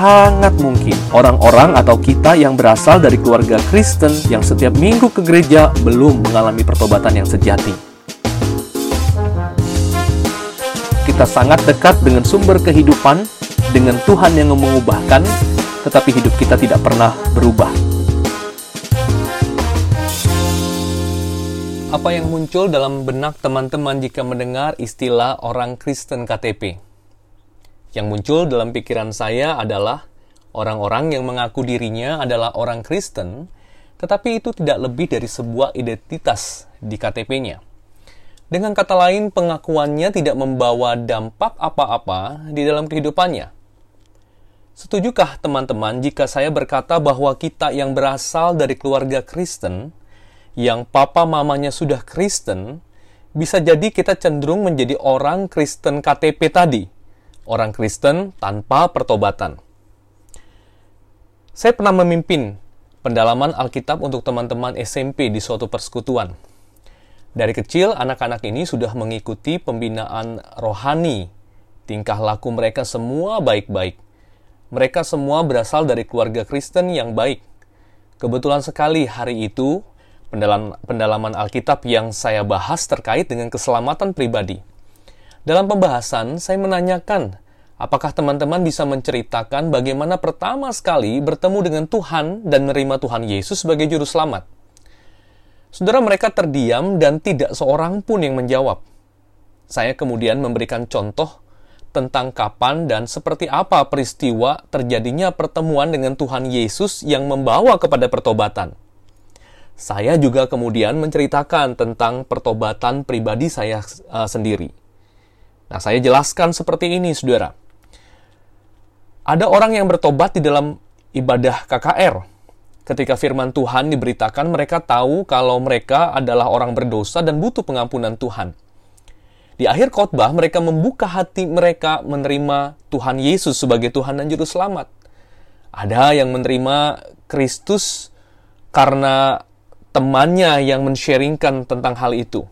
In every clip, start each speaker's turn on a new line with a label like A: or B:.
A: sangat mungkin orang-orang atau kita yang berasal dari keluarga Kristen yang setiap minggu ke gereja belum mengalami pertobatan yang sejati. Kita sangat dekat dengan sumber kehidupan, dengan Tuhan yang mengubahkan, tetapi hidup kita tidak pernah berubah. Apa yang muncul dalam benak teman-teman jika mendengar istilah orang Kristen KTP? Yang muncul dalam pikiran saya adalah orang-orang yang mengaku dirinya adalah orang Kristen, tetapi itu tidak lebih dari sebuah identitas di KTP-nya. Dengan kata lain, pengakuannya tidak membawa dampak apa-apa di dalam kehidupannya. Setujukah teman-teman jika saya berkata bahwa kita yang berasal dari keluarga Kristen, yang papa mamanya sudah Kristen, bisa jadi kita cenderung menjadi orang Kristen KTP tadi? Orang Kristen tanpa pertobatan. Saya pernah memimpin pendalaman Alkitab untuk teman-teman SMP di suatu persekutuan. Dari kecil, anak-anak ini sudah mengikuti pembinaan rohani. Tingkah laku mereka semua baik-baik. Mereka semua berasal dari keluarga Kristen yang baik. Kebetulan sekali hari itu, pendalaman Alkitab yang saya bahas terkait dengan keselamatan pribadi. Dalam pembahasan, saya menanyakan, apakah teman-teman bisa menceritakan bagaimana pertama sekali bertemu dengan Tuhan dan menerima Tuhan Yesus sebagai juru selamat? Saudara mereka terdiam dan tidak seorang pun yang menjawab. Saya kemudian memberikan contoh tentang kapan dan seperti apa peristiwa terjadinya pertemuan dengan Tuhan Yesus yang membawa kepada pertobatan. Saya juga kemudian menceritakan tentang pertobatan pribadi saya uh, sendiri. Nah, saya jelaskan seperti ini, saudara. Ada orang yang bertobat di dalam ibadah KKR. Ketika firman Tuhan diberitakan, mereka tahu kalau mereka adalah orang berdosa dan butuh pengampunan Tuhan. Di akhir khotbah, mereka membuka hati mereka menerima Tuhan Yesus sebagai Tuhan dan Juru Selamat. Ada yang menerima Kristus karena temannya yang mensharingkan tentang hal itu.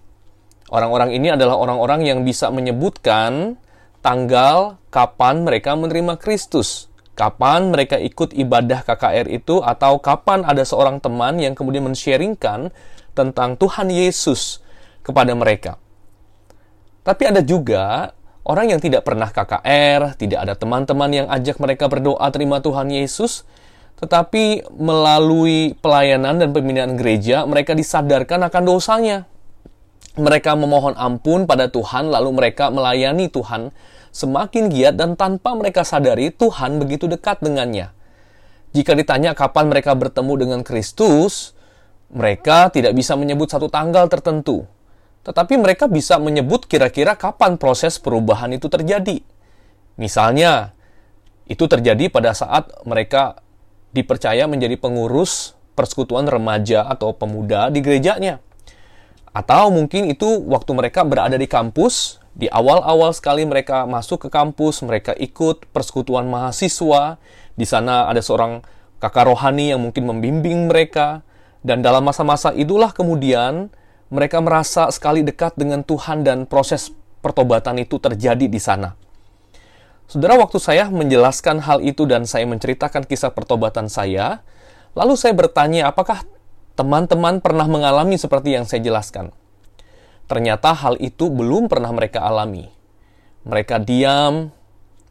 A: Orang-orang ini adalah orang-orang yang bisa menyebutkan tanggal kapan mereka menerima Kristus, kapan mereka ikut ibadah KKR itu, atau kapan ada seorang teman yang kemudian mensharingkan tentang Tuhan Yesus kepada mereka. Tapi ada juga orang yang tidak pernah KKR, tidak ada teman-teman yang ajak mereka berdoa terima Tuhan Yesus, tetapi melalui pelayanan dan pembinaan gereja, mereka disadarkan akan dosanya mereka memohon ampun pada Tuhan, lalu mereka melayani Tuhan semakin giat dan tanpa mereka sadari Tuhan begitu dekat dengannya. Jika ditanya kapan mereka bertemu dengan Kristus, mereka tidak bisa menyebut satu tanggal tertentu. Tetapi mereka bisa menyebut kira-kira kapan proses perubahan itu terjadi. Misalnya, itu terjadi pada saat mereka dipercaya menjadi pengurus persekutuan remaja atau pemuda di gerejanya. Atau mungkin itu waktu mereka berada di kampus, di awal-awal sekali mereka masuk ke kampus, mereka ikut persekutuan mahasiswa, di sana ada seorang kakak rohani yang mungkin membimbing mereka, dan dalam masa-masa itulah kemudian mereka merasa sekali dekat dengan Tuhan dan proses pertobatan itu terjadi di sana. Saudara, waktu saya menjelaskan hal itu dan saya menceritakan kisah pertobatan saya, lalu saya bertanya apakah teman-teman pernah mengalami seperti yang saya jelaskan. Ternyata hal itu belum pernah mereka alami. Mereka diam,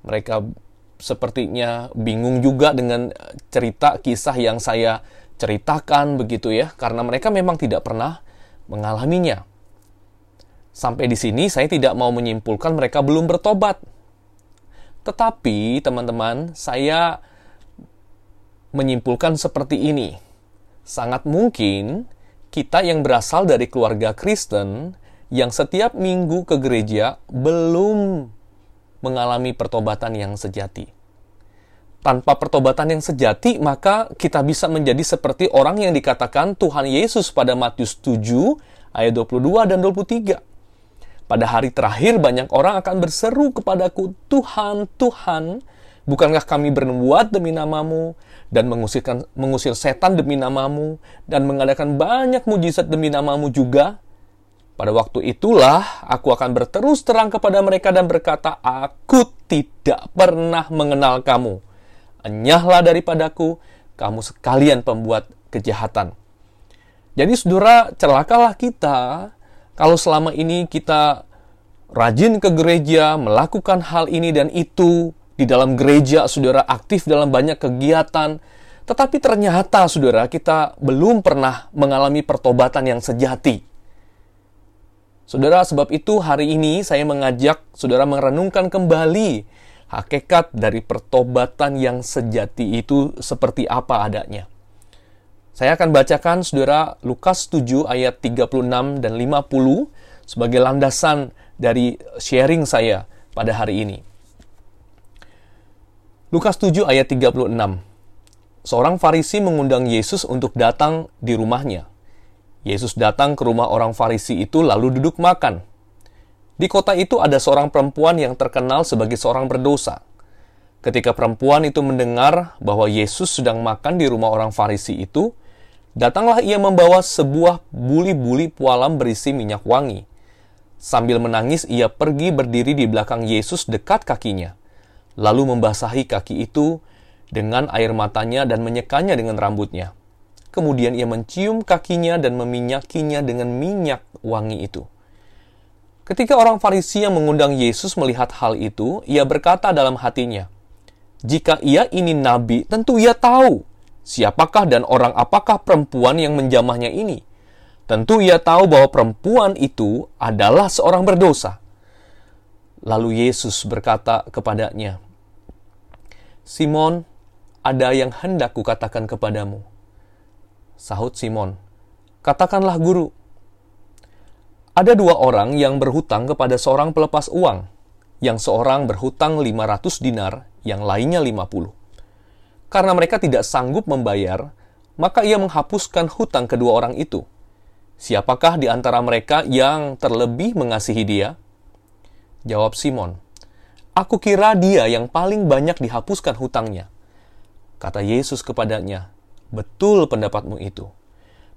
A: mereka sepertinya bingung juga dengan cerita kisah yang saya ceritakan begitu ya, karena mereka memang tidak pernah mengalaminya. Sampai di sini saya tidak mau menyimpulkan mereka belum bertobat. Tetapi teman-teman, saya menyimpulkan seperti ini sangat mungkin kita yang berasal dari keluarga Kristen yang setiap minggu ke gereja belum mengalami pertobatan yang sejati. Tanpa pertobatan yang sejati, maka kita bisa menjadi seperti orang yang dikatakan Tuhan Yesus pada Matius 7 ayat 22 dan 23. Pada hari terakhir banyak orang akan berseru kepadaku, Tuhan, Tuhan, bukankah kami bernubuat demi namamu, dan mengusirkan mengusir setan demi namamu dan mengadakan banyak mujizat demi namamu juga pada waktu itulah aku akan berterus terang kepada mereka dan berkata aku tidak pernah mengenal kamu Enyahlah daripadaku, kamu sekalian pembuat kejahatan. Jadi saudara, celakalah kita kalau selama ini kita rajin ke gereja, melakukan hal ini dan itu, di dalam gereja saudara aktif dalam banyak kegiatan, tetapi ternyata saudara kita belum pernah mengalami pertobatan yang sejati. Saudara, sebab itu hari ini saya mengajak saudara merenungkan kembali hakikat dari pertobatan yang sejati itu seperti apa adanya. Saya akan bacakan saudara Lukas 7 ayat 36 dan 50 sebagai landasan dari sharing saya pada hari ini. Lukas 7 ayat 36. Seorang Farisi mengundang Yesus untuk datang di rumahnya. Yesus datang ke rumah orang Farisi itu lalu duduk makan. Di kota itu ada seorang perempuan yang terkenal sebagai seorang berdosa. Ketika perempuan itu mendengar bahwa Yesus sedang makan di rumah orang Farisi itu, datanglah ia membawa sebuah buli-buli pualam berisi minyak wangi. Sambil menangis, ia pergi berdiri di belakang Yesus dekat kakinya lalu membasahi kaki itu dengan air matanya dan menyekanya dengan rambutnya. Kemudian ia mencium kakinya dan meminyakinya dengan minyak wangi itu. Ketika orang Farisi yang mengundang Yesus melihat hal itu, ia berkata dalam hatinya, "Jika ia ini nabi, tentu ia tahu siapakah dan orang apakah perempuan yang menjamahnya ini. Tentu ia tahu bahwa perempuan itu adalah seorang berdosa." Lalu Yesus berkata kepadanya, Simon, ada yang hendak kukatakan kepadamu. Sahut Simon, katakanlah guru. Ada dua orang yang berhutang kepada seorang pelepas uang, yang seorang berhutang 500 dinar, yang lainnya 50. Karena mereka tidak sanggup membayar, maka ia menghapuskan hutang kedua orang itu. Siapakah di antara mereka yang terlebih mengasihi dia? Jawab Simon, Aku kira dia yang paling banyak dihapuskan hutangnya. Kata Yesus kepadanya, betul pendapatmu itu.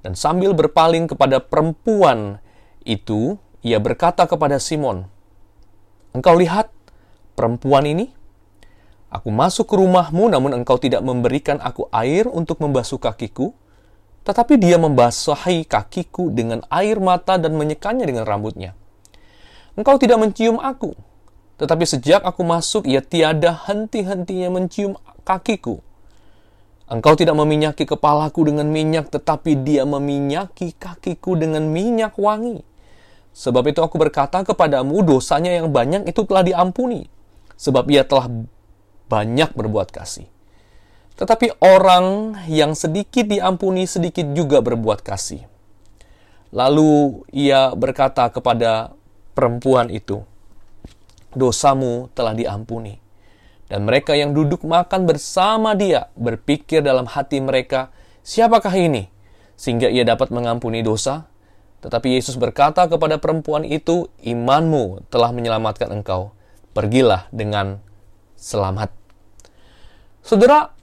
A: Dan sambil berpaling kepada perempuan itu, ia berkata kepada Simon, Engkau lihat perempuan ini? Aku masuk ke rumahmu namun engkau tidak memberikan aku air untuk membasuh kakiku, tetapi dia membasahi kakiku dengan air mata dan menyekanya dengan rambutnya. Engkau tidak mencium aku, tetapi sejak aku masuk, ia tiada henti-hentinya mencium kakiku. Engkau tidak meminyaki kepalaku dengan minyak, tetapi dia meminyaki kakiku dengan minyak wangi. Sebab itu aku berkata kepadamu, dosanya yang banyak itu telah diampuni. Sebab ia telah banyak berbuat kasih. Tetapi orang yang sedikit diampuni, sedikit juga berbuat kasih. Lalu ia berkata kepada perempuan itu, dosamu telah diampuni. Dan mereka yang duduk makan bersama dia berpikir dalam hati mereka, siapakah ini? Sehingga ia dapat mengampuni dosa. Tetapi Yesus berkata kepada perempuan itu, imanmu telah menyelamatkan engkau. Pergilah dengan selamat. Saudara,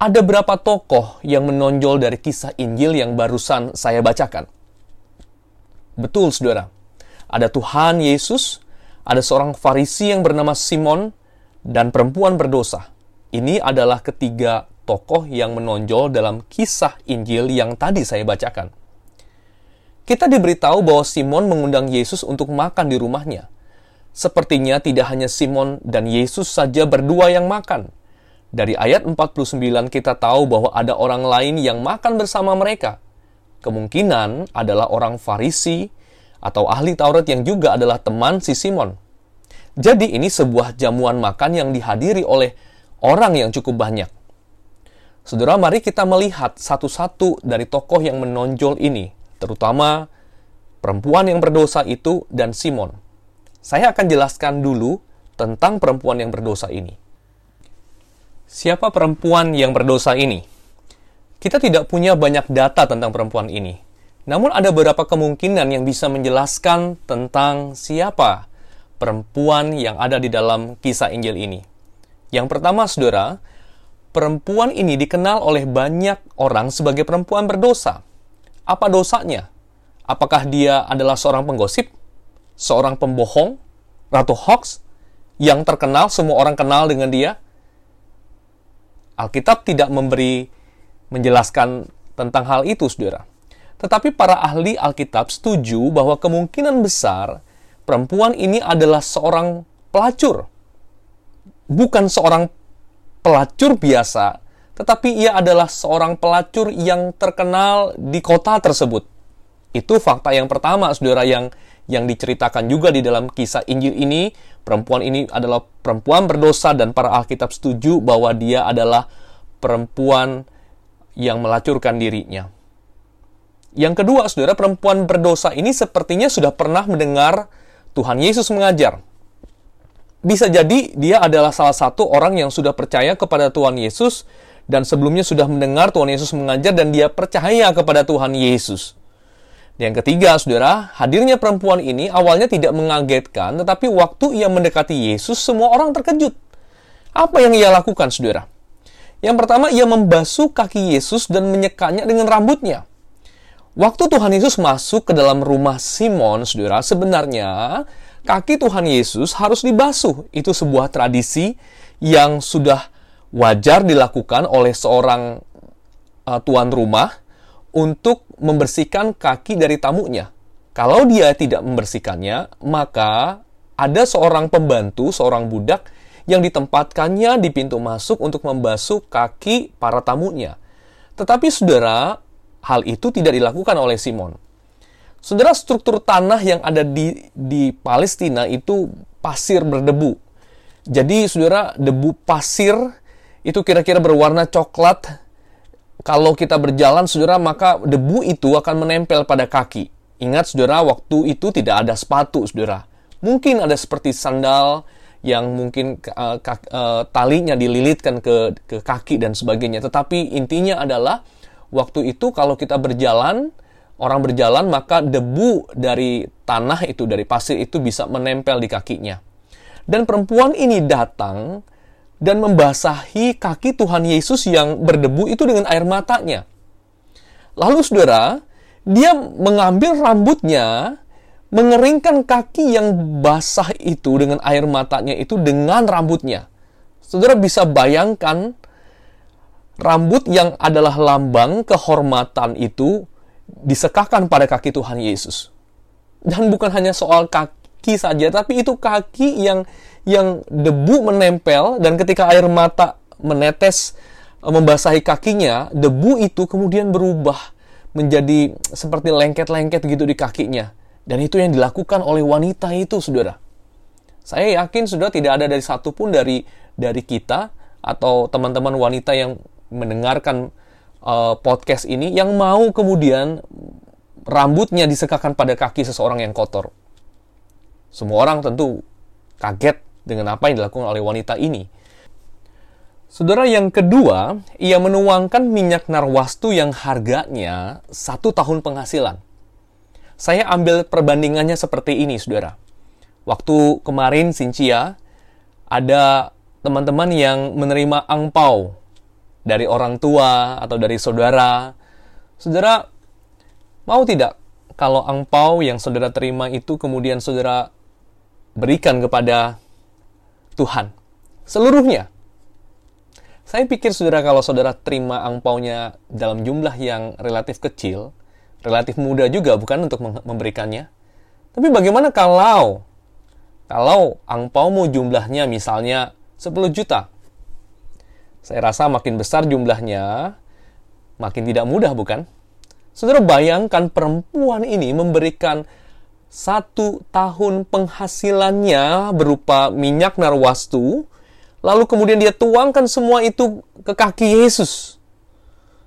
A: ada berapa tokoh yang menonjol dari kisah Injil yang barusan saya bacakan? Betul, saudara. Ada Tuhan Yesus, ada seorang Farisi yang bernama Simon dan perempuan berdosa. Ini adalah ketiga tokoh yang menonjol dalam kisah Injil yang tadi saya bacakan. Kita diberitahu bahwa Simon mengundang Yesus untuk makan di rumahnya. Sepertinya tidak hanya Simon dan Yesus saja berdua yang makan. Dari ayat 49 kita tahu bahwa ada orang lain yang makan bersama mereka. Kemungkinan adalah orang Farisi, atau ahli Taurat yang juga adalah teman si Simon. Jadi ini sebuah jamuan makan yang dihadiri oleh orang yang cukup banyak. Saudara, mari kita melihat satu-satu dari tokoh yang menonjol ini, terutama perempuan yang berdosa itu dan Simon. Saya akan jelaskan dulu tentang perempuan yang berdosa ini. Siapa perempuan yang berdosa ini? Kita tidak punya banyak data tentang perempuan ini. Namun ada beberapa kemungkinan yang bisa menjelaskan tentang siapa perempuan yang ada di dalam kisah Injil ini. Yang pertama, saudara, perempuan ini dikenal oleh banyak orang sebagai perempuan berdosa. Apa dosanya? Apakah dia adalah seorang penggosip, seorang pembohong, ratu hoax, yang terkenal, semua orang kenal dengan dia? Alkitab tidak memberi menjelaskan tentang hal itu, saudara. Tetapi para ahli Alkitab setuju bahwa kemungkinan besar perempuan ini adalah seorang pelacur. Bukan seorang pelacur biasa, tetapi ia adalah seorang pelacur yang terkenal di kota tersebut. Itu fakta yang pertama, saudara, yang yang diceritakan juga di dalam kisah Injil ini. Perempuan ini adalah perempuan berdosa dan para Alkitab setuju bahwa dia adalah perempuan yang melacurkan dirinya. Yang kedua, saudara, perempuan berdosa ini sepertinya sudah pernah mendengar Tuhan Yesus mengajar. Bisa jadi dia adalah salah satu orang yang sudah percaya kepada Tuhan Yesus dan sebelumnya sudah mendengar Tuhan Yesus mengajar dan dia percaya kepada Tuhan Yesus. Yang ketiga, saudara, hadirnya perempuan ini awalnya tidak mengagetkan, tetapi waktu ia mendekati Yesus, semua orang terkejut. Apa yang ia lakukan, saudara? Yang pertama, ia membasuh kaki Yesus dan menyekanya dengan rambutnya. Waktu Tuhan Yesus masuk ke dalam rumah Simon, saudara, sebenarnya kaki Tuhan Yesus harus dibasuh. Itu sebuah tradisi yang sudah wajar dilakukan oleh seorang uh, tuan rumah untuk membersihkan kaki dari tamunya. Kalau dia tidak membersihkannya, maka ada seorang pembantu, seorang budak yang ditempatkannya di pintu masuk untuk membasuh kaki para tamunya. Tetapi saudara, hal itu tidak dilakukan oleh Simon. Saudara, struktur tanah yang ada di, di Palestina itu pasir berdebu. Jadi, saudara, debu pasir itu kira-kira berwarna coklat. Kalau kita berjalan, saudara, maka debu itu akan menempel pada kaki. Ingat, saudara, waktu itu tidak ada sepatu, saudara. Mungkin ada seperti sandal yang mungkin uh, uh, talinya dililitkan ke, ke kaki dan sebagainya. Tetapi intinya adalah waktu itu kalau kita berjalan, orang berjalan maka debu dari tanah itu, dari pasir itu bisa menempel di kakinya. Dan perempuan ini datang dan membasahi kaki Tuhan Yesus yang berdebu itu dengan air matanya. Lalu saudara, dia mengambil rambutnya, mengeringkan kaki yang basah itu dengan air matanya itu dengan rambutnya. Saudara bisa bayangkan rambut yang adalah lambang kehormatan itu disekahkan pada kaki Tuhan Yesus. Dan bukan hanya soal kaki saja, tapi itu kaki yang yang debu menempel dan ketika air mata menetes eh, membasahi kakinya, debu itu kemudian berubah menjadi seperti lengket-lengket gitu di kakinya. Dan itu yang dilakukan oleh wanita itu, saudara. Saya yakin sudah tidak ada dari satupun dari dari kita atau teman-teman wanita yang mendengarkan uh, podcast ini yang mau kemudian rambutnya disekakan pada kaki seseorang yang kotor. Semua orang tentu kaget dengan apa yang dilakukan oleh wanita ini. Saudara yang kedua, ia menuangkan minyak narwastu yang harganya satu tahun penghasilan. Saya ambil perbandingannya seperti ini, saudara. Waktu kemarin Sincia, ada teman-teman yang menerima angpau dari orang tua atau dari saudara. Saudara mau tidak kalau angpau yang saudara terima itu kemudian saudara berikan kepada Tuhan seluruhnya? Saya pikir saudara kalau saudara terima angpaunya dalam jumlah yang relatif kecil, relatif mudah juga bukan untuk memberikannya. Tapi bagaimana kalau kalau angpaumu jumlahnya misalnya 10 juta? Saya rasa makin besar jumlahnya, makin tidak mudah bukan? Saudara bayangkan perempuan ini memberikan satu tahun penghasilannya berupa minyak narwastu, lalu kemudian dia tuangkan semua itu ke kaki Yesus.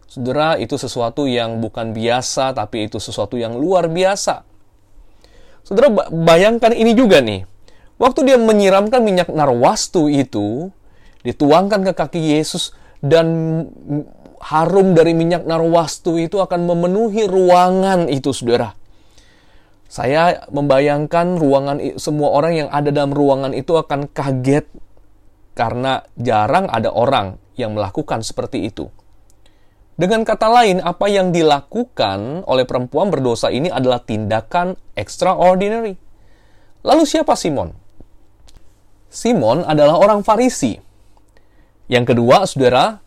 A: Saudara, itu sesuatu yang bukan biasa, tapi itu sesuatu yang luar biasa. Saudara, bayangkan ini juga nih. Waktu dia menyiramkan minyak narwastu itu, dituangkan ke kaki Yesus dan harum dari minyak narwastu itu akan memenuhi ruangan itu, saudara. Saya membayangkan ruangan semua orang yang ada dalam ruangan itu akan kaget karena jarang ada orang yang melakukan seperti itu. Dengan kata lain, apa yang dilakukan oleh perempuan berdosa ini adalah tindakan extraordinary. Lalu siapa Simon? Simon adalah orang Farisi yang kedua, saudara,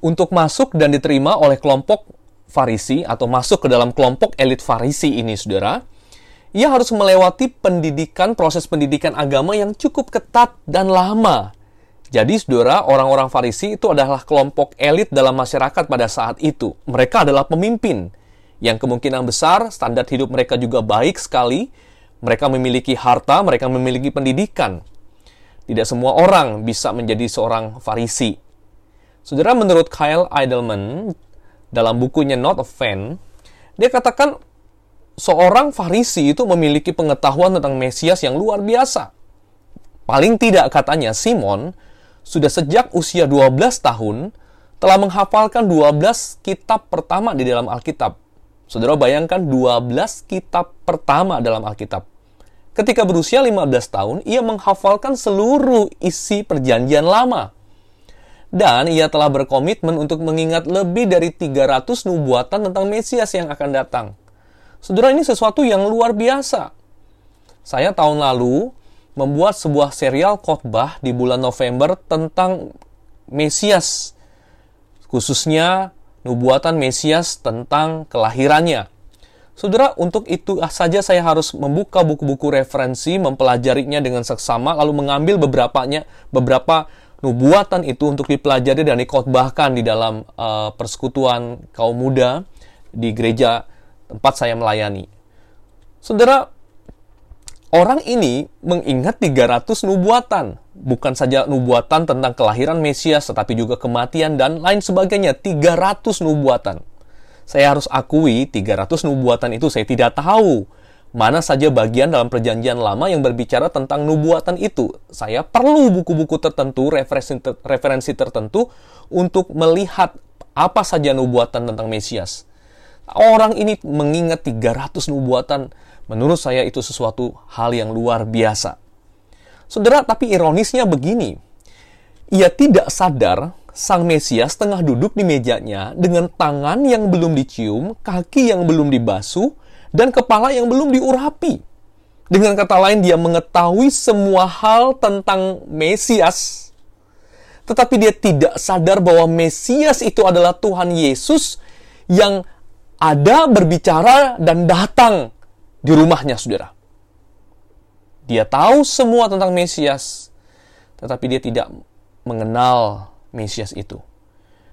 A: Untuk masuk dan diterima oleh kelompok Farisi atau masuk ke dalam kelompok elit Farisi ini, saudara, ia harus melewati pendidikan, proses pendidikan agama yang cukup ketat dan lama. Jadi, saudara, orang-orang Farisi itu adalah kelompok elit dalam masyarakat pada saat itu. Mereka adalah pemimpin yang kemungkinan besar standar hidup mereka juga baik sekali. Mereka memiliki harta, mereka memiliki pendidikan. Tidak semua orang bisa menjadi seorang Farisi. Saudara, menurut Kyle Idleman, dalam bukunya Not a Fan, dia katakan seorang Farisi itu memiliki pengetahuan tentang Mesias yang luar biasa. Paling tidak katanya Simon sudah sejak usia 12 tahun telah menghafalkan 12 kitab pertama di dalam Alkitab. Saudara bayangkan 12 kitab pertama dalam Alkitab. Ketika berusia 15 tahun, ia menghafalkan seluruh isi perjanjian lama. Dan ia telah berkomitmen untuk mengingat lebih dari 300 nubuatan tentang Mesias yang akan datang. Saudara, ini sesuatu yang luar biasa. Saya tahun lalu membuat sebuah serial khotbah di bulan November tentang Mesias, khususnya nubuatan Mesias tentang kelahirannya. Saudara, untuk itu saja saya harus membuka buku-buku referensi, mempelajarinya dengan seksama, lalu mengambil beberapanya, beberapa nubuatan itu untuk dipelajari dan dikotbahkan di dalam uh, persekutuan kaum muda di gereja tempat saya melayani. Saudara, orang ini mengingat 300 nubuatan, bukan saja nubuatan tentang kelahiran Mesias, tetapi juga kematian dan lain sebagainya, 300 nubuatan. Saya harus akui 300 nubuatan itu saya tidak tahu mana saja bagian dalam perjanjian lama yang berbicara tentang nubuatan itu. Saya perlu buku-buku tertentu, referensi, referensi tertentu untuk melihat apa saja nubuatan tentang Mesias. Orang ini mengingat 300 nubuatan, menurut saya itu sesuatu hal yang luar biasa. Saudara, tapi ironisnya begini. Ia tidak sadar Sang Mesias tengah duduk di mejanya dengan tangan yang belum dicium, kaki yang belum dibasuh, dan kepala yang belum diurapi. Dengan kata lain, dia mengetahui semua hal tentang Mesias, tetapi dia tidak sadar bahwa Mesias itu adalah Tuhan Yesus yang ada berbicara dan datang di rumahnya, saudara. Dia tahu semua tentang Mesias, tetapi dia tidak mengenal Mesias itu.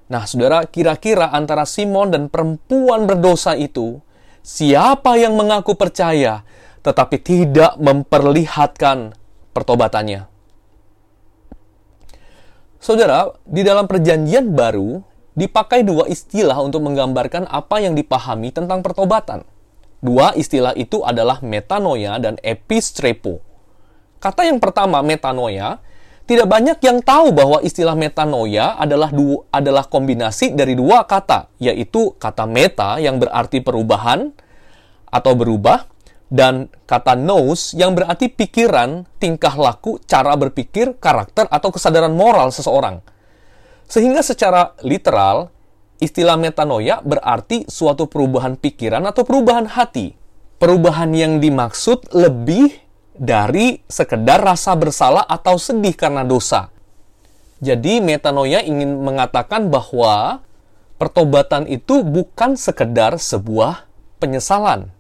A: Nah, saudara, kira-kira antara Simon dan perempuan berdosa itu, siapa yang mengaku percaya tetapi tidak memperlihatkan pertobatannya? Saudara, di dalam perjanjian baru dipakai dua istilah untuk menggambarkan apa yang dipahami tentang pertobatan. Dua istilah itu adalah metanoia dan epistrepo. Kata yang pertama, metanoia, tidak banyak yang tahu bahwa istilah metanoia adalah dua, adalah kombinasi dari dua kata, yaitu kata meta yang berarti perubahan atau berubah dan kata nous yang berarti pikiran, tingkah laku, cara berpikir, karakter atau kesadaran moral seseorang. Sehingga secara literal, istilah metanoia berarti suatu perubahan pikiran atau perubahan hati. Perubahan yang dimaksud lebih dari sekedar rasa bersalah atau sedih karena dosa. Jadi metanoia ingin mengatakan bahwa pertobatan itu bukan sekedar sebuah penyesalan.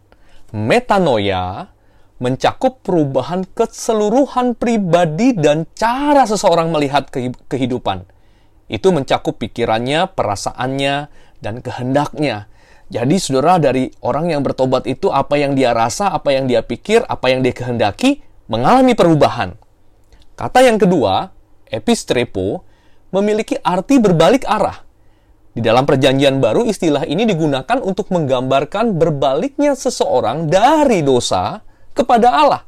A: Metanoia mencakup perubahan keseluruhan pribadi dan cara seseorang melihat kehidupan. Itu mencakup pikirannya, perasaannya, dan kehendaknya. Jadi saudara dari orang yang bertobat itu apa yang dia rasa, apa yang dia pikir, apa yang dia kehendaki mengalami perubahan. Kata yang kedua, epistrepo, memiliki arti berbalik arah. Di dalam perjanjian baru istilah ini digunakan untuk menggambarkan berbaliknya seseorang dari dosa kepada Allah.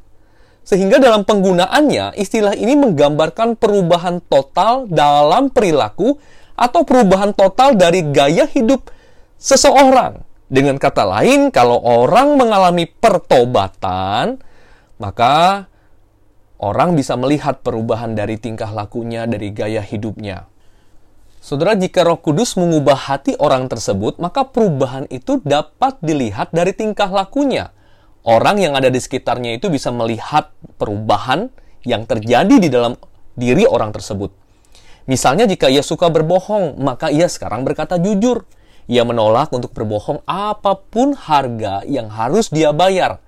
A: Sehingga dalam penggunaannya istilah ini menggambarkan perubahan total dalam perilaku atau perubahan total dari gaya hidup seseorang. Dengan kata lain, kalau orang mengalami pertobatan, maka orang bisa melihat perubahan dari tingkah lakunya, dari gaya hidupnya. Saudara, jika Roh Kudus mengubah hati orang tersebut, maka perubahan itu dapat dilihat dari tingkah lakunya. Orang yang ada di sekitarnya itu bisa melihat perubahan yang terjadi di dalam diri orang tersebut. Misalnya jika ia suka berbohong, maka ia sekarang berkata jujur. Ia menolak untuk berbohong apa pun harga yang harus dia bayar.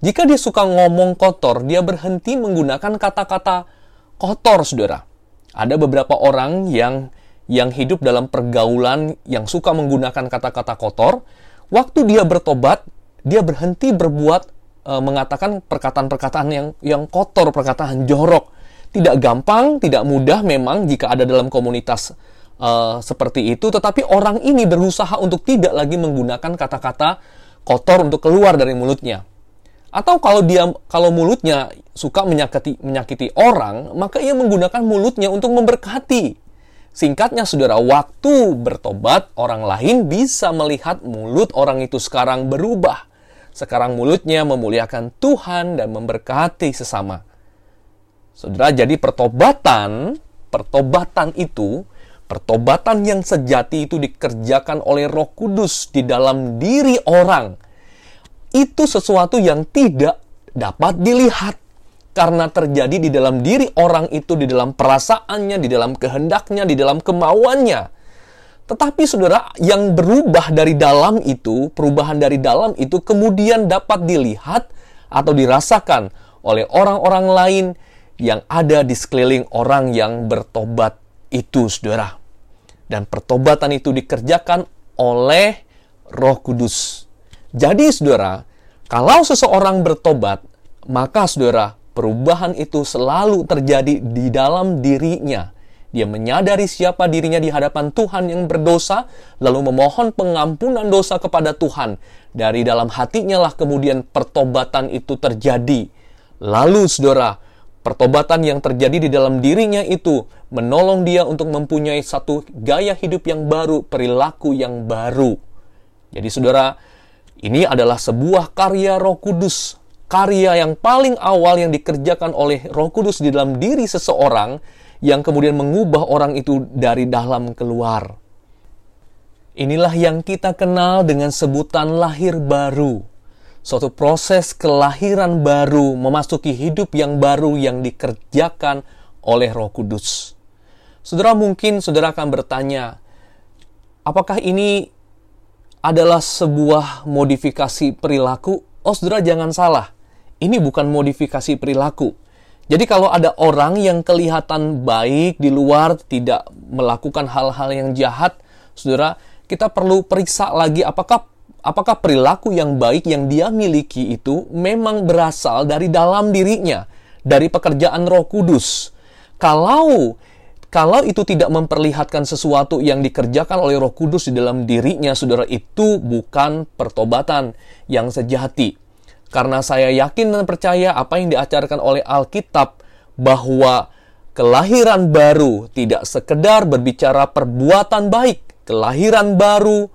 A: Jika dia suka ngomong kotor, dia berhenti menggunakan kata-kata kotor, saudara. Ada beberapa orang yang yang hidup dalam pergaulan yang suka menggunakan kata-kata kotor. Waktu dia bertobat, dia berhenti berbuat e, mengatakan perkataan-perkataan yang yang kotor, perkataan jorok. Tidak gampang, tidak mudah memang jika ada dalam komunitas uh, seperti itu, tetapi orang ini berusaha untuk tidak lagi menggunakan kata-kata kotor untuk keluar dari mulutnya. Atau kalau dia kalau mulutnya suka menyakiti menyakiti orang, maka ia menggunakan mulutnya untuk memberkati. Singkatnya saudara, waktu bertobat orang lain bisa melihat mulut orang itu sekarang berubah. Sekarang mulutnya memuliakan Tuhan dan memberkati sesama. Saudara, jadi pertobatan, pertobatan itu Pertobatan yang sejati itu dikerjakan oleh Roh Kudus di dalam diri orang. Itu sesuatu yang tidak dapat dilihat karena terjadi di dalam diri orang itu, di dalam perasaannya, di dalam kehendaknya, di dalam kemauannya. Tetapi saudara, yang berubah dari dalam itu, perubahan dari dalam itu kemudian dapat dilihat atau dirasakan oleh orang-orang lain yang ada di sekeliling orang yang bertobat itu, saudara dan pertobatan itu dikerjakan oleh Roh Kudus. Jadi, saudara, kalau seseorang bertobat, maka saudara, perubahan itu selalu terjadi di dalam dirinya. Dia menyadari siapa dirinya di hadapan Tuhan yang berdosa, lalu memohon pengampunan dosa kepada Tuhan. Dari dalam hatinya lah kemudian pertobatan itu terjadi. Lalu, saudara, Pertobatan yang terjadi di dalam dirinya itu menolong dia untuk mempunyai satu gaya hidup yang baru, perilaku yang baru. Jadi saudara, ini adalah sebuah karya roh kudus. Karya yang paling awal yang dikerjakan oleh roh kudus di dalam diri seseorang yang kemudian mengubah orang itu dari dalam keluar. Inilah yang kita kenal dengan sebutan lahir baru suatu proses kelahiran baru, memasuki hidup yang baru yang dikerjakan oleh Roh Kudus. Saudara, mungkin saudara akan bertanya, apakah ini adalah sebuah modifikasi perilaku? Oh, saudara, jangan salah, ini bukan modifikasi perilaku. Jadi, kalau ada orang yang kelihatan baik di luar, tidak melakukan hal-hal yang jahat, saudara, kita perlu periksa lagi apakah apakah perilaku yang baik yang dia miliki itu memang berasal dari dalam dirinya, dari pekerjaan Roh Kudus. Kalau kalau itu tidak memperlihatkan sesuatu yang dikerjakan oleh Roh Kudus di dalam dirinya, saudara, itu bukan pertobatan yang sejati. Karena saya yakin dan percaya apa yang diajarkan oleh Alkitab bahwa kelahiran baru tidak sekedar berbicara perbuatan baik, kelahiran baru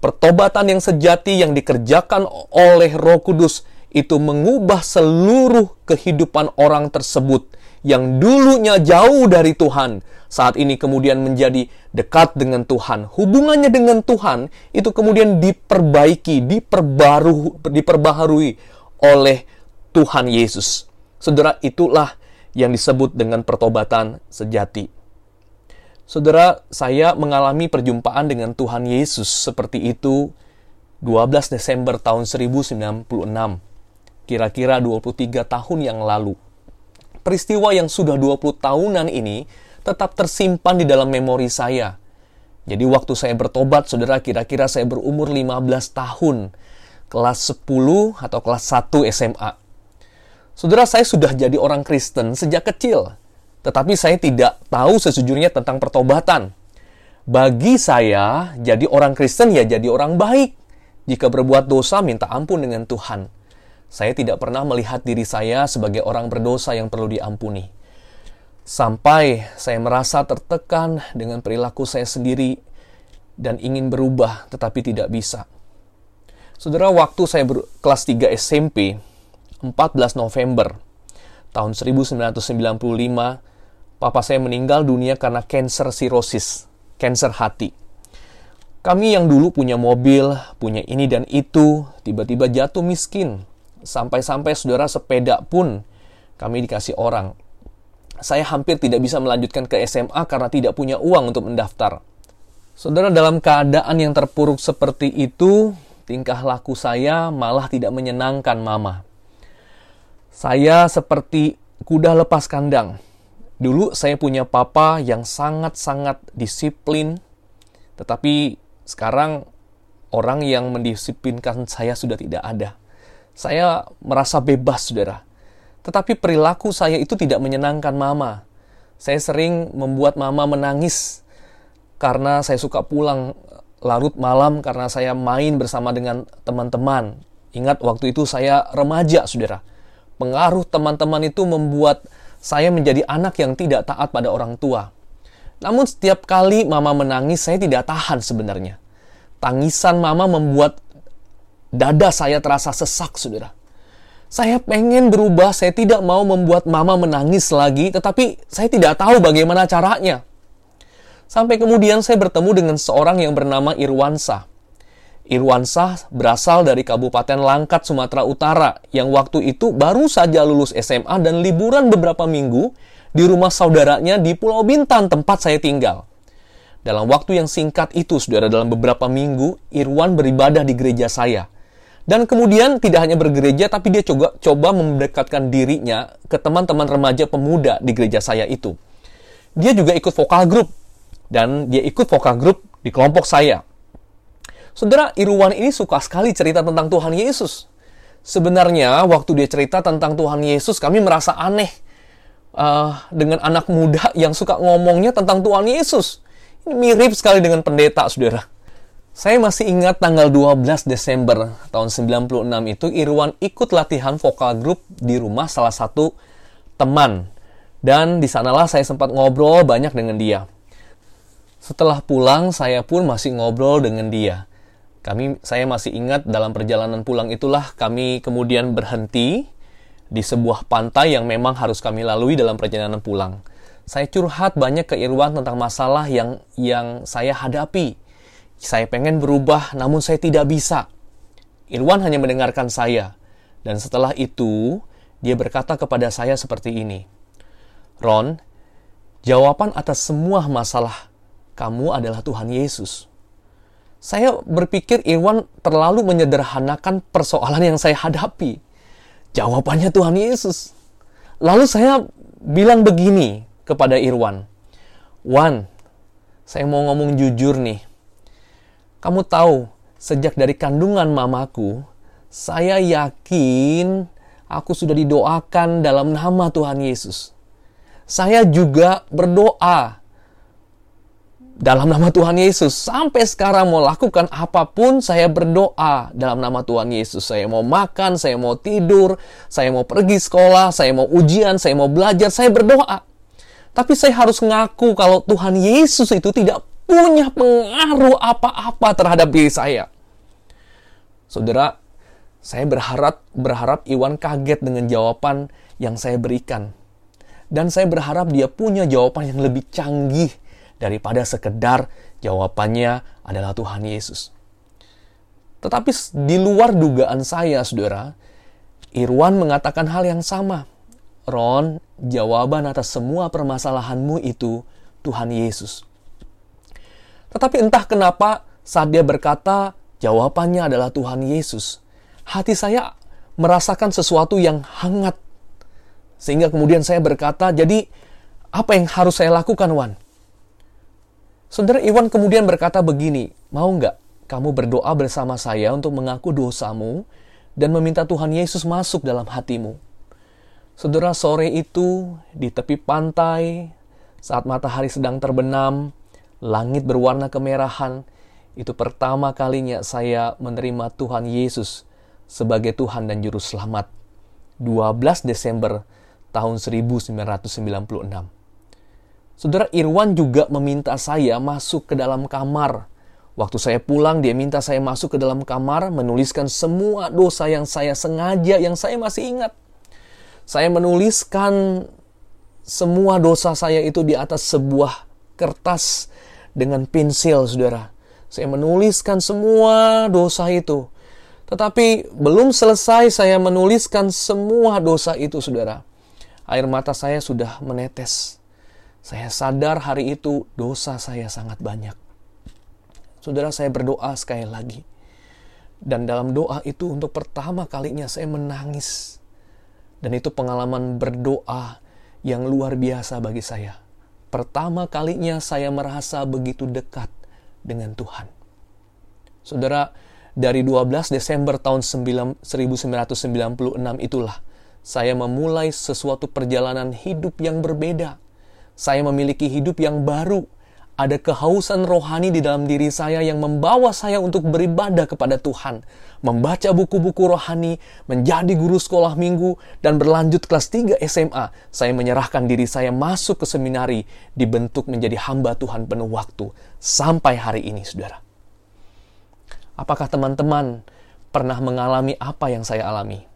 A: Pertobatan yang sejati yang dikerjakan oleh Roh Kudus itu mengubah seluruh kehidupan orang tersebut yang dulunya jauh dari Tuhan, saat ini kemudian menjadi dekat dengan Tuhan. Hubungannya dengan Tuhan itu kemudian diperbaiki, diperbaru, diperbaharui oleh Tuhan Yesus. Saudara, itulah yang disebut dengan pertobatan sejati. Saudara, saya mengalami perjumpaan dengan Tuhan Yesus seperti itu 12 Desember tahun 1096, kira-kira 23 tahun yang lalu. Peristiwa yang sudah 20 tahunan ini tetap tersimpan di dalam memori saya. Jadi waktu saya bertobat, saudara, kira-kira saya berumur 15 tahun, kelas 10 atau kelas 1 SMA. Saudara, saya sudah jadi orang Kristen sejak kecil. Tetapi saya tidak tahu sejujurnya tentang pertobatan. Bagi saya, jadi orang Kristen ya jadi orang baik. Jika berbuat dosa, minta ampun dengan Tuhan. Saya tidak pernah melihat diri saya sebagai orang berdosa yang perlu diampuni. Sampai saya merasa tertekan dengan perilaku saya sendiri dan ingin berubah tetapi tidak bisa. Saudara, waktu saya ber kelas 3 SMP, 14 November tahun 1995, papa saya meninggal dunia karena cancer sirosis, cancer hati. Kami yang dulu punya mobil, punya ini dan itu, tiba-tiba jatuh miskin. Sampai-sampai saudara sepeda pun kami dikasih orang. saya hampir tidak bisa melanjutkan ke SMA karena tidak punya uang untuk mendaftar. Saudara, dalam keadaan yang terpuruk seperti itu, tingkah laku saya malah tidak menyenangkan mama. Saya seperti kuda lepas kandang. Dulu saya punya papa yang sangat-sangat disiplin, tetapi sekarang orang yang mendisiplinkan saya sudah tidak ada. Saya merasa bebas, saudara. Tetapi perilaku saya itu tidak menyenangkan mama. Saya sering membuat mama menangis karena saya suka pulang larut malam karena saya main bersama dengan teman-teman. Ingat waktu itu saya remaja, saudara. Pengaruh teman-teman itu membuat saya menjadi anak yang tidak taat pada orang tua. Namun setiap kali mama menangis, saya tidak tahan sebenarnya. Tangisan mama membuat dada saya terasa sesak, saudara. Saya pengen berubah, saya tidak mau membuat mama menangis lagi, tetapi saya tidak tahu bagaimana caranya. Sampai kemudian saya bertemu dengan seorang yang bernama Irwansa. Irwansa berasal dari Kabupaten Langkat, Sumatera Utara, yang waktu itu baru saja lulus SMA dan liburan beberapa minggu di rumah saudaranya di Pulau Bintan, tempat saya tinggal. Dalam waktu yang singkat itu, saudara, dalam beberapa minggu, Irwan beribadah di gereja saya – dan kemudian tidak hanya bergereja, tapi dia coba, coba mendekatkan dirinya ke teman-teman remaja pemuda di gereja saya itu. Dia juga ikut vokal grup. Dan dia ikut vokal grup di kelompok saya. Saudara, Irwan ini suka sekali cerita tentang Tuhan Yesus. Sebenarnya, waktu dia cerita tentang Tuhan Yesus, kami merasa aneh. Uh, dengan anak muda yang suka ngomongnya tentang Tuhan Yesus. Ini mirip sekali dengan pendeta, saudara. Saya masih ingat tanggal 12 Desember tahun 96 itu Irwan ikut latihan vokal grup di rumah salah satu teman. Dan di sanalah saya sempat ngobrol banyak dengan dia. Setelah pulang, saya pun masih ngobrol dengan dia. Kami, saya masih ingat dalam perjalanan pulang itulah kami kemudian berhenti di sebuah pantai yang memang harus kami lalui dalam perjalanan pulang. Saya curhat banyak ke Irwan tentang masalah yang yang saya hadapi saya pengen berubah, namun saya tidak bisa. Irwan hanya mendengarkan saya, dan setelah itu dia berkata kepada saya seperti ini: "Ron, jawaban atas semua masalah kamu adalah Tuhan Yesus." Saya berpikir Irwan terlalu menyederhanakan persoalan yang saya hadapi. Jawabannya Tuhan Yesus. Lalu saya bilang begini kepada Irwan, "Wan, saya mau ngomong jujur nih. Kamu tahu, sejak dari kandungan mamaku, saya yakin aku sudah didoakan dalam nama Tuhan Yesus. Saya juga berdoa dalam nama Tuhan Yesus. Sampai sekarang mau lakukan apa pun, saya berdoa dalam nama Tuhan Yesus. Saya mau makan, saya mau tidur, saya mau pergi sekolah, saya mau ujian, saya mau belajar, saya berdoa. Tapi saya harus ngaku kalau Tuhan Yesus itu tidak punya pengaruh apa-apa terhadap diri saya. Saudara, saya berharap berharap Iwan kaget dengan jawaban yang saya berikan. Dan saya berharap dia punya jawaban yang lebih canggih daripada sekedar jawabannya adalah Tuhan Yesus. Tetapi di luar dugaan saya, saudara, Irwan mengatakan hal yang sama. Ron, jawaban atas semua permasalahanmu itu Tuhan Yesus. Tetapi entah kenapa saat dia berkata jawabannya adalah Tuhan Yesus, hati saya merasakan sesuatu yang hangat. Sehingga kemudian saya berkata, jadi apa yang harus saya lakukan, Wan? Saudara Iwan kemudian berkata begini, mau nggak kamu berdoa bersama saya untuk mengaku dosamu dan meminta Tuhan Yesus masuk dalam hatimu? Saudara, sore itu di tepi pantai, saat matahari sedang terbenam, langit berwarna kemerahan, itu pertama kalinya saya menerima Tuhan Yesus sebagai Tuhan dan Juru Selamat. 12 Desember tahun 1996. Saudara Irwan juga meminta saya masuk ke dalam kamar. Waktu saya pulang, dia minta saya masuk ke dalam kamar, menuliskan semua dosa yang saya sengaja, yang saya masih ingat. Saya menuliskan semua dosa saya itu di atas sebuah kertas dengan pensil, saudara. Saya menuliskan semua dosa itu. Tetapi belum selesai saya menuliskan semua dosa itu, saudara. Air mata saya sudah menetes. Saya sadar hari itu dosa saya sangat banyak. Saudara, saya berdoa sekali lagi. Dan dalam doa itu untuk pertama kalinya saya menangis. Dan itu pengalaman berdoa yang luar biasa bagi saya. Pertama kalinya saya merasa begitu dekat dengan Tuhan. Saudara, dari 12 Desember tahun 1996 itulah saya memulai sesuatu perjalanan hidup yang berbeda saya memiliki hidup yang baru. Ada kehausan rohani di dalam diri saya yang membawa saya untuk beribadah kepada Tuhan, membaca buku-buku rohani, menjadi guru sekolah minggu, dan berlanjut kelas 3 SMA. Saya menyerahkan diri saya masuk ke seminari, dibentuk menjadi hamba Tuhan penuh waktu, sampai hari ini, saudara. Apakah teman-teman pernah mengalami apa yang saya alami?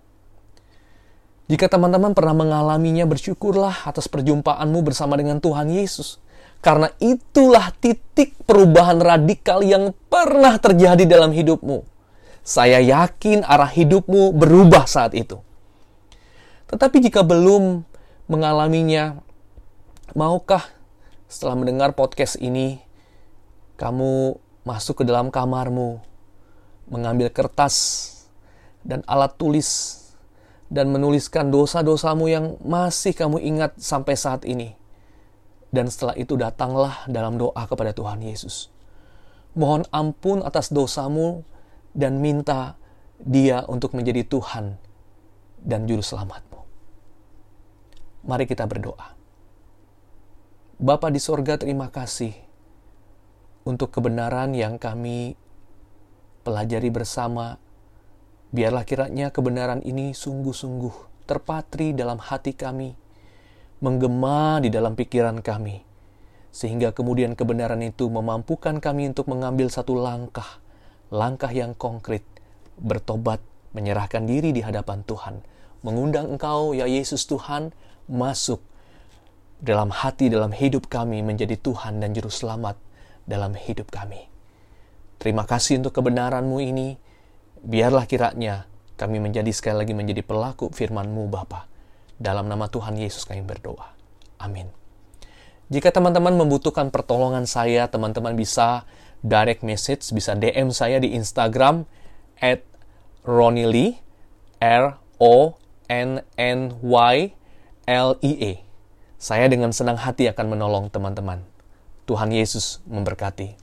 A: Jika teman-teman pernah mengalaminya, bersyukurlah atas perjumpaanmu bersama dengan Tuhan Yesus. Karena itulah titik perubahan radikal yang pernah terjadi dalam hidupmu. Saya yakin arah hidupmu berubah saat itu. Tetapi jika belum mengalaminya, maukah setelah mendengar podcast ini, kamu masuk ke dalam kamarmu, mengambil kertas dan alat tulis dan menuliskan dosa-dosamu yang masih kamu ingat sampai saat ini. Dan setelah itu datanglah dalam doa kepada Tuhan Yesus. Mohon ampun atas dosamu dan minta dia untuk menjadi Tuhan dan Juru Selamatmu. Mari kita berdoa. Bapa di sorga terima kasih untuk kebenaran yang kami pelajari bersama Biarlah kiranya kebenaran ini sungguh-sungguh terpatri dalam hati kami, menggema di dalam pikiran kami, sehingga kemudian kebenaran itu memampukan kami untuk mengambil satu langkah, langkah yang konkret, bertobat, menyerahkan diri di hadapan Tuhan, mengundang Engkau, ya Yesus Tuhan, masuk dalam hati, dalam hidup kami menjadi Tuhan dan Juru Selamat dalam hidup kami. Terima kasih untuk kebenaran-Mu ini. Biarlah kiranya kami menjadi sekali lagi menjadi pelaku firman-Mu Bapa. Dalam nama Tuhan Yesus kami berdoa. Amin. Jika teman-teman membutuhkan pertolongan saya, teman-teman bisa direct message, bisa DM saya di Instagram at Ronnie R O N N Y L I E. Saya dengan senang hati akan menolong teman-teman. Tuhan Yesus memberkati.